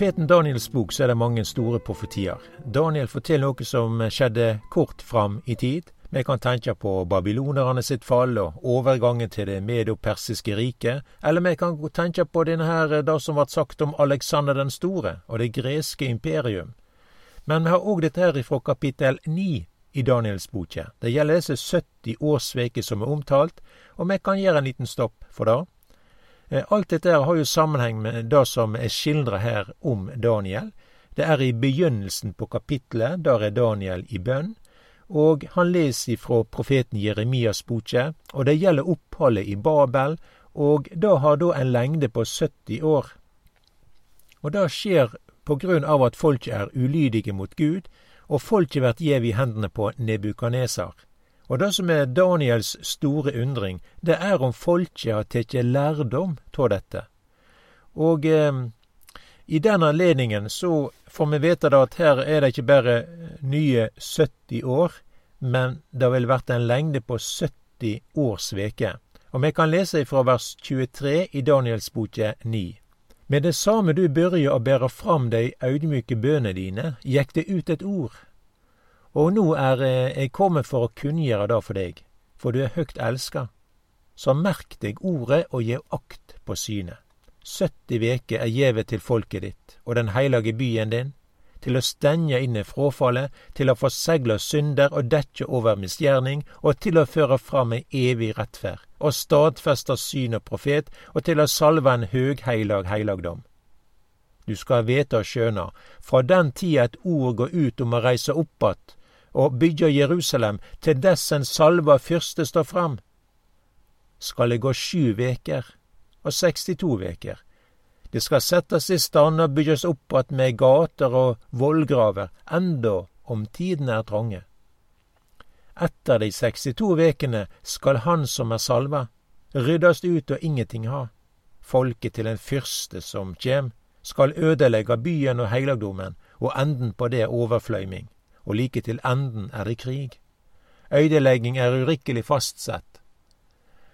profeten Daniels bok så er det mange store profetier. Daniel forteller noe som skjedde kort fram i tid. Vi kan tenke på babylonerne sitt fall og overgangen til det medopersiske riket, eller vi kan tenke på denne her, det som ble sagt om Alexander den store og det greske imperium. Men vi har òg dette her fra kapittel 9 i Daniels bok. Det gjelder disse 70 årsveker som er omtalt, og vi kan gjøre en liten stopp for det. Eh, alt dette har jo sammenheng med det som er skildra her om Daniel. Det er i begynnelsen på kapittelet, der er Daniel i bønn. Og han leser ifra profeten Jeremias boke, og det gjelder oppholdet i Babel, og det har da en lengde på 70 år. Og det skjer på grunn av at folket er ulydige mot Gud, og folket blir gjev i hendene på Nebukaneser. Og det som er Daniels store undring, det er om folket har tatt lærdom av dette. Og eh, i den anledningen så får vi vite da at her er det ikke bare nye 70 år, men det vil vært en lengde på 70 års veke. Og vi kan lese fra vers 23 i Daniels boke 9. Med det samme du begynte å bære fram de audmyke bønene dine, gikk det ut et ord og nå er eh, jeg kommet for å kunngjøre det for deg, for du er høgt elska. Så merk deg ordet og gjev akt på synet. 70 veker er gjeve til folket ditt og den heilage byen din, til å stenge inne fråfallet, til å forsegle synder og dekke over misgjerning, og til å føre fram ei evig rettferd, og stadfeste syn og profet, og til å salve en høgheilag heilagdom. Du skal vite og skjønne, fra den tida et ord går ut om å reise opp att, og bygger Jerusalem til dess en salva fyrste står fram, skal det gå sju veker og 62 veker. Det skal settes i stand og bygges opp att med gater og vollgraver, enda om tidene er trange. Etter de 62 vekene skal han som er salva, ryddast ut og ingenting ha. Folket til en fyrste som kjem, skal ødelegge byen og heilagdommen, og enden på det er overfløyming og like til enden er det krig. Øydelegging er urikkelig fastsett.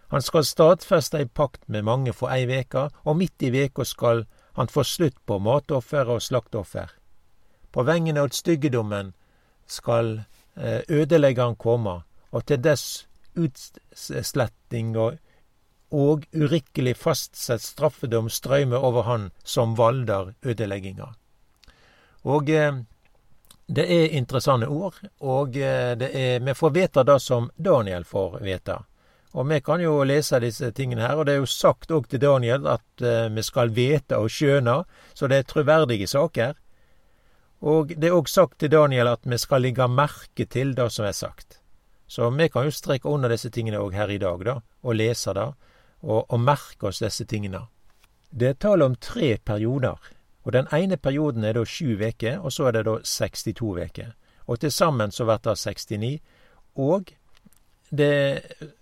Han skal stadfeste ei pakt med mange for ei veke, og midt i veka skal han få slutt på matoffer og slakteoffer. På vengene åt styggedommen skal eh, ødeleggeren komme, og til dess utsletting og, og urikkelig fastsett straffedom strømme over han som valder ødelegginga. Og eh, det er interessante ord, og eh, er, vi får vite det som Daniel får vite. Og vi kan jo lese disse tingene her, og det er jo sagt òg til Daniel at uh, vi skal vite og skjøne, så det er troverdige saker. Og det er òg sagt til Daniel at vi skal legge merke til det som er sagt. Så vi kan jo strekke under disse tingene òg her i dag, da, og lese det, og, og merke oss disse tingene. Det er tale om tre perioder. Og Den ene perioden er da sju veker, og så er det da 62 veker. Og til sammen så blir det 69. Og det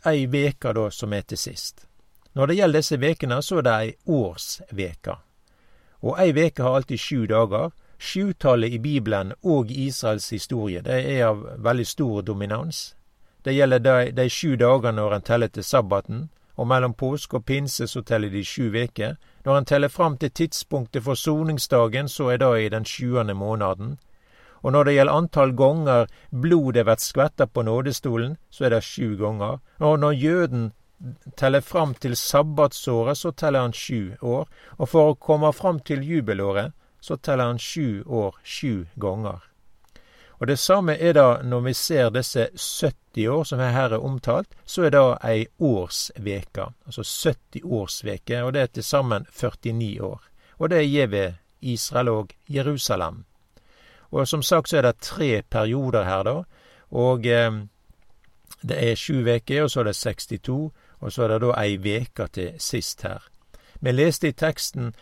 er ei veke da som er til sist. Når det gjelder disse vekene, så er det ei årsveke. Og ei veke har alltid sju dager. Sjutallet i Bibelen og Israels historie det er av veldig stor dominans. Det gjelder de, de sju dagene når en teller til sabbaten, og mellom påske og pinse så teller de sju veker. Når en teller fram til tidspunktet for soningsdagen, så er det i den sjuende måneden. Og når det gjelder antall ganger blodet blir skvettet på nådestolen, så er det sju ganger. Og når jøden teller fram til sabbatsåret, så teller han sju år. Og for å komme fram til jubelåret, så teller han sju år sju ganger. Og det samme er det når vi ser disse 70 år som her er omtalt, så er det ei årsveke. Altså 70 årsveker, og det er til sammen 49 år. Og det gir vi Israel og Jerusalem. Og som sagt så er det tre perioder her, da. Og eh, det er sju veker, og så er det 62, og så er det da ei veke til sist her. Vi leste i teksten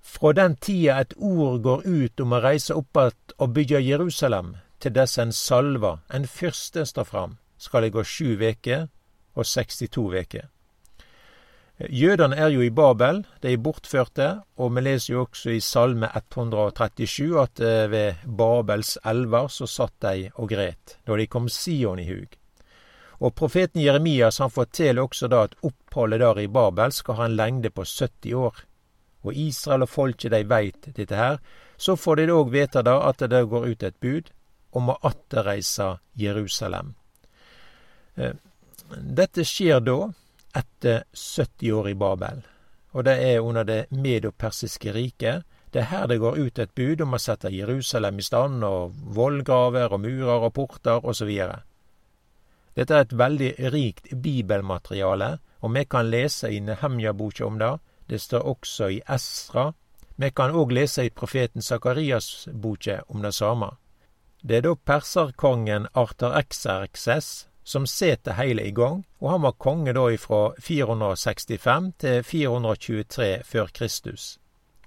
fra den tida et ord går ut om å reise opp att og bygge Jerusalem, til dess en salva, en fyrste, står fram, skal det gå sju veker og 62 veker. Jødene er jo i Babel, de er bortførte, og vi leser jo også i Salme 137 at eh, ved Babels elver så satt de og gret, da de kom Sion i hug. Og profeten Jeremias han forteller også da at oppholdet der i Babel skal ha en lengde på 70 år. og Israel og folket de veit dette her, så får de òg vite da at det går ut et bud om å atterreise Jerusalem. Eh, dette skjer da etter 70 år i Babel, og det er under det medo-persiske riket. Det er her det går ut et bud om å sette Jerusalem i stand, og vollgraver og murer og porter osv. Dette er et veldig rikt bibelmateriale, og vi kan lese i Nehemja-boka om det. Det står også i Esra. Vi kan òg lese i profeten Sakarias-boka om det samme. Det er da perserkongen Arter-Exerxes som setter heile i gang, og han var konge da ifra 465 til 423 før Kristus.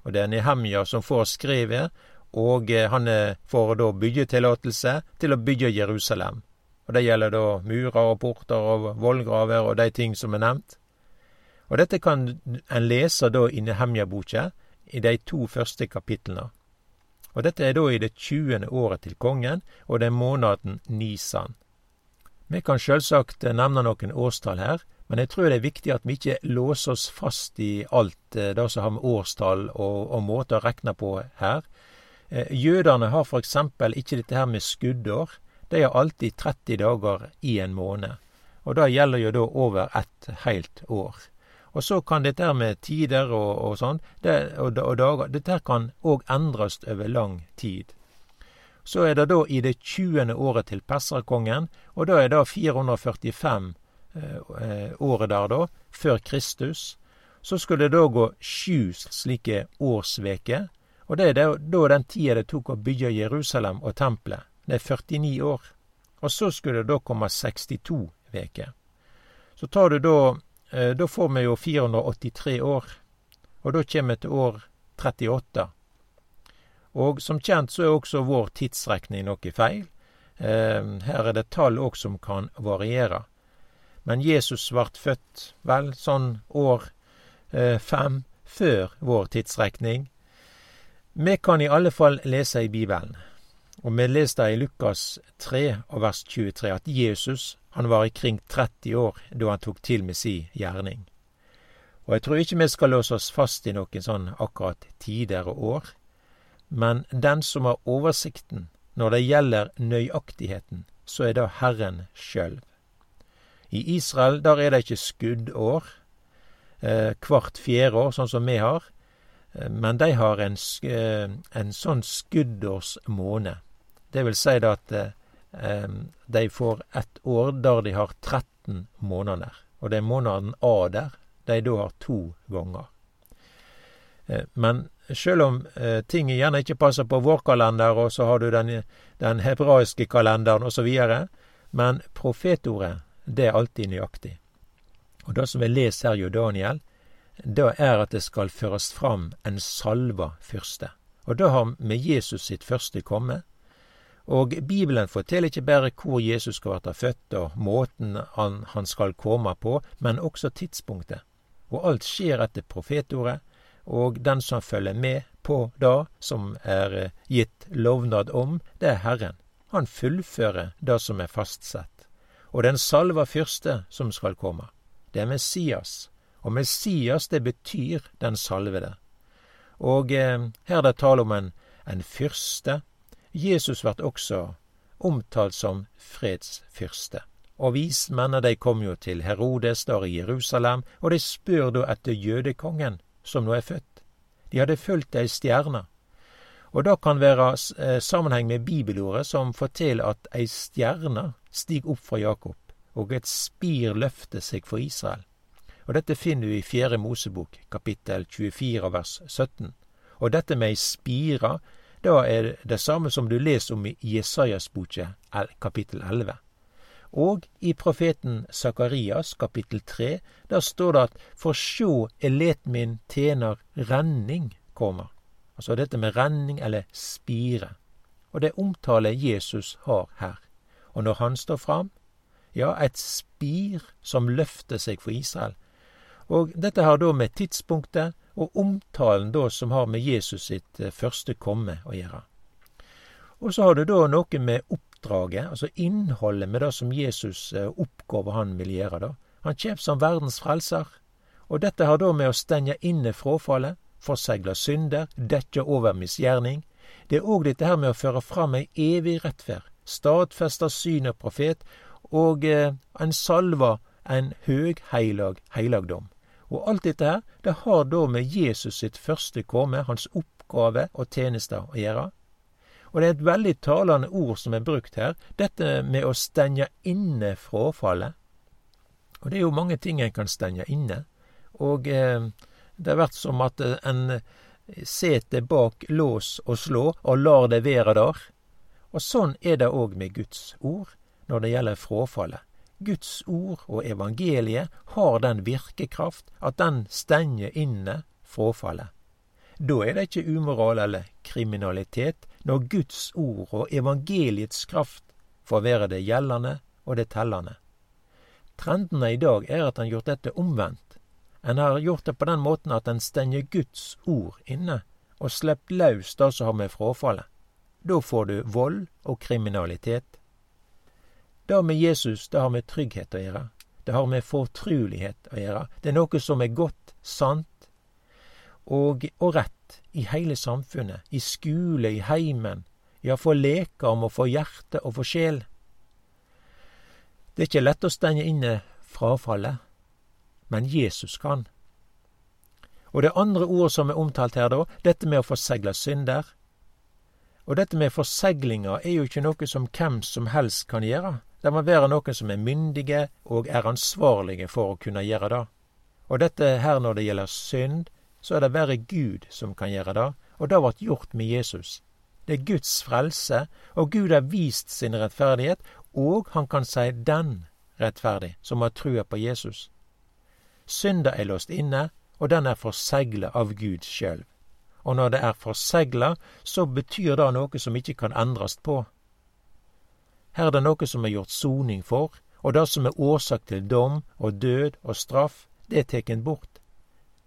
Og det er Nehemja som får skrevet, og eh, han eh, får da byggetillatelse til å bygge Jerusalem. Og det gjelder da murer og porter og vollgraver og de ting som er nevnt. Og dette kan en lese da i Nehemja-boka i de to første kapitlene. Og dette er da i det tjuende året til kongen, og det er måneden Nisan. Vi kan sjølvsagt eh, nevne noen årstall her, men jeg tror det er viktig at vi ikke låser oss fast i alt eh, det som har med årstall og, og måter å regne på her. Eh, jødene har eksempel ikke dette her med skuddår. De har alltid 30 dager i en måned. Og det gjelder jo da over et helt år. Og så kan dette med tider og, og sånn, det, og, og dager, dette kan òg endres over lang tid. Så er det da i det tjuende året til perserkongen, og da er det 445 eh, året der, da, før Kristus. Så skulle det da gå sju slike årsveker, og det er da den tida det tok å bygge Jerusalem og tempelet. Det er 49 år. Og så skulle det da komme 62 veker. Så tar du da eh, Da får vi jo 483 år, og da kommer vi til år 38. Og som kjent så er også vår tidsrekning noe feil. Eh, her er det tall òg som kan variere. Men Jesus vart født, vel, sånn år eh, fem før vår tidsrekning. Vi kan i alle fall lese i Bibelen, og vi leser i Lukas 3 og vers 23 at Jesus han var ikring 30 år da han tok til med si gjerning. Og jeg tror ikke vi skal låse oss fast i noen sånn akkurat tider og år men den som har oversikten når det gjelder nøyaktigheten, så er det Herren sjøl. I Israel der er det ikke skuddår eh, hvert fjerde år, sånn som vi har, eh, men de har en, eh, en sånn skuddårsmåned. Det vil si det at eh, de får ett år der de har 13 måneder, og det er måneden der, de da har to ganger. Eh, men Sjøl om eh, ting gjerne ikke passer på vår kalender, og så har du den, den hebraiske kalenderen osv., men profetordet, det er alltid nøyaktig. Og det som vi leser her, jo Daniel, det er at det skal føres fram en salva fyrste. Og det har med Jesus sitt første komme. Og Bibelen forteller ikke bare hvor Jesus skal være født, og måten han, han skal komme på, men også tidspunktet. Og alt skjer etter profetordet og den som følger med på det som er eh, gitt lovnad om, det er Herren. Han fullfører det som er fastsett. Og den salva fyrste som skal komme, det er Messias. Og Messias, det betyr den salvede. Og eh, her er det tale om en, en fyrste. Jesus blir også omtalt som fredsfyrste. Og vismennene de kom jo til Herodes der i Jerusalem, og de spør da etter jødekongen som nå er født. De hadde fulgt ei stjerne. Og det kan være eh, sammenheng med bibelordet som forteller at ei stjerne stig opp fra Jakob, og et spir løfter seg for Israel. Og dette finner du i Fjerde Mosebok, kapittel 24, vers 17. Og dette med ei spira, da er det samme som du leser om i Jesajas boke, kapittel 11. Og i profeten Sakarias kapittel 3, der står det at For sjå, elet min tjener renning kommer. Altså dette med renning eller spire. Og det omtaler Jesus har her. Og når han står fram, ja, et spir som løfter seg for Israel. Og dette har da med tidspunktet og omtalen da som har med Jesus sitt eh, første komme å gjøre. Og så har du da noe med oppdraget, altså innholdet med det som Jesus eh, oppgåva han vil gjøre. da. Han kjem som verdens frelser, og dette har da med å stenge inne fråfallet, forsegle synder, dekke over misgjerning. Det er òg dette her med å føre fram ei evig rettferd, stadfesta syn og profet, og eh, en salva en høg heilag heilagdom. Og alt dette her, det har da med Jesus sitt første komme, hans oppgave og tjenester, å gjøre. Og det er et veldig talende ord som er brukt her, dette med å stenge inne fråfallet. Og det er jo mange ting en kan stenge inne. Og eh, det har vært som at eh, en seter bak lås og slå og lar det være der. Og sånn er det òg med Guds ord når det gjelder fråfallet. Guds ord og evangeliet har den virkekraft at den stenger inne fråfallet. Da er det ikke umoral eller kriminalitet, når Guds ord og evangeliets kraft får være det gjeldende og det tellende. Trendene i dag er at en har gjort dette omvendt. En har gjort det på den måten at en stenger Guds ord inne, og slipper løs det som har med frafallet. Da får du vold og kriminalitet. Det med Jesus, det har med trygghet å gjøre. Det har med fortrulighet å gjøre. Det er noe som er godt, sant og, og rett i hele samfunnet. I skole, i heimen. Ja, for om og for hjerte og for sjel. Det er ikke lett å stenge inne frafallet, men Jesus kan. Og det andre ordet som er omtalt her, da, dette med å forsegle synder. Og dette med forseglinga er jo ikke noe som hvem som helst kan gjøre. Det må være noen som er myndige og er ansvarlige for å kunne gjøre det. Og dette her når det gjelder synd, så er det bare Gud som kan gjøre det, og det ble gjort med Jesus. Det er Guds frelse, og Gud har vist sin rettferdighet, og han kan si den rettferdig, som har trua på Jesus. Synda er låst inne, og den er forsegla av Gud sjøl. Og når det er forsegla, så betyr det noe som ikke kan endres på. Her er det noe som er gjort soning for, og det som er årsak til dom og død og straff, det er teken bort.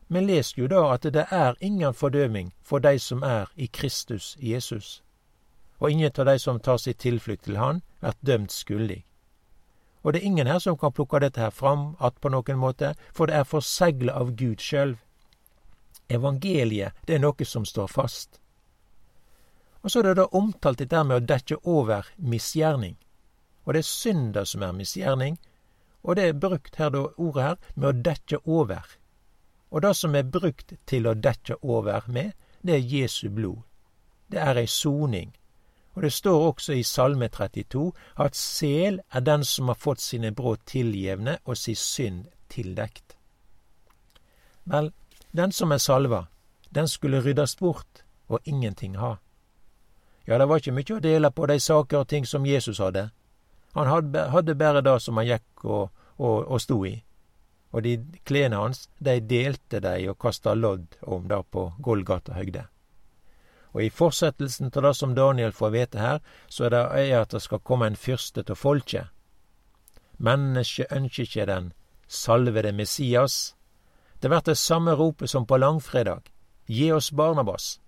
Vi leser jo da at det er ingen fordøming for de som er i Kristus Jesus og ingen av de som tar sitt tilflukt til Han, blir dømt skyldig. Og det er ingen her som kan plukke dette her fram att på noen måte, for det er forsegla av Gud sjøl. Evangeliet, det er noe som står fast. Og så er det da omtalt dette med å dekke over misgjerning. Og det er synder som er misgjerning, og det er brukt her da, ordet her, med å dekke over. Og det som er brukt til å dekke over med, det er Jesu blod. Det er ei soning, og det står også i Salme 32 at sel er den som har fått sine brudd tilgjevne og si synd tildekt. Vel, den som er salva, den skulle ryddes bort og ingenting ha. Ja, det var ikke mye å dele på de saker og ting som Jesus hadde. Han hadde, hadde bare det som han gikk og, og, og sto i. Og de klærne hans, de delte de og kasta lodd om det på Golgata høgde. Og i fortsettelsen til det som Daniel får vite her, så er det at det skal komme en fyrste til folket. Mennesket ønsker ikke den salvede Messias. Det blir det samme ropet som på langfredag. Gi oss Barnabas.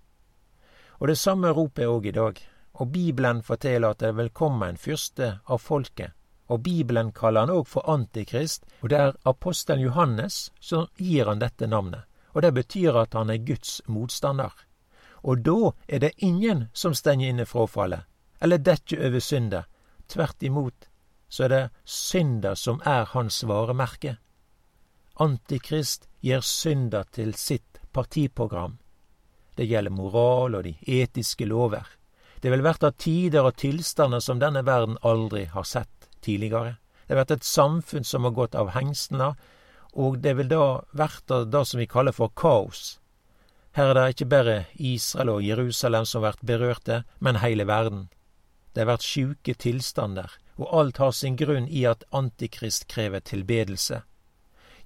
Og det samme ropet er òg i dag. Og Bibelen forteller at det vil komme en fyrste av folket. Og Bibelen kaller han òg for Antikrist, og det er apostelen Johannes som gir han dette navnet. Og det betyr at han er Guds motstander. Og da er det ingen som stenger inne frafallet, eller dekker over synder. Tvert imot så er det synder som er hans varemerke. Antikrist gir synder til sitt partiprogram. Det gjelder moral og de etiske lover. Det vil verta tider og tilstander som denne verden aldri har sett tidligere. Det vil et samfunn som har gått av hengslene, og det vil da verta det som vi kaller for kaos. Her er det ikke bare Israel og Jerusalem som vert berørte, men hele verden. Det har vært sjuke tilstander, og alt har sin grunn i at Antikrist krever tilbedelse.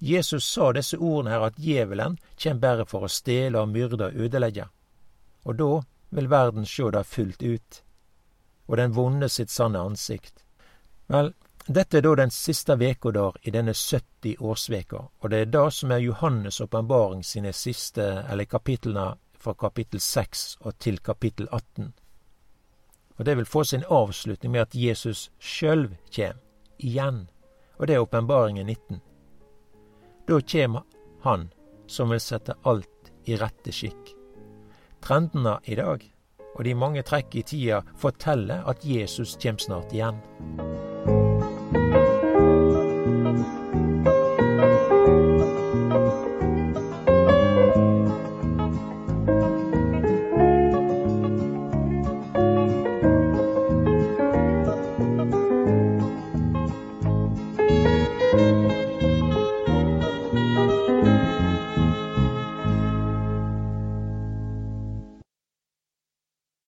Jesus sa disse ordene her at djevelen kjem bare for å stjele og myrde og ødelegge. Og da vil verden sjå det fullt ut, og den vonde sitt sanne ansikt. Vel, dette er da den siste veka der i denne 70-årsveka, og det er det som er Johannes' åpenbaring sine siste, eller kapitlene fra kapittel 6 og til kapittel 18. Og det vil få sin avslutning med at Jesus sjølv kjem, igjen, og det er åpenbaringen 19. Da kjem Han som vil sette alt i rette skikk. Trendene i dag, og de mange trekk i tida, forteller at Jesus kjem snart igjen.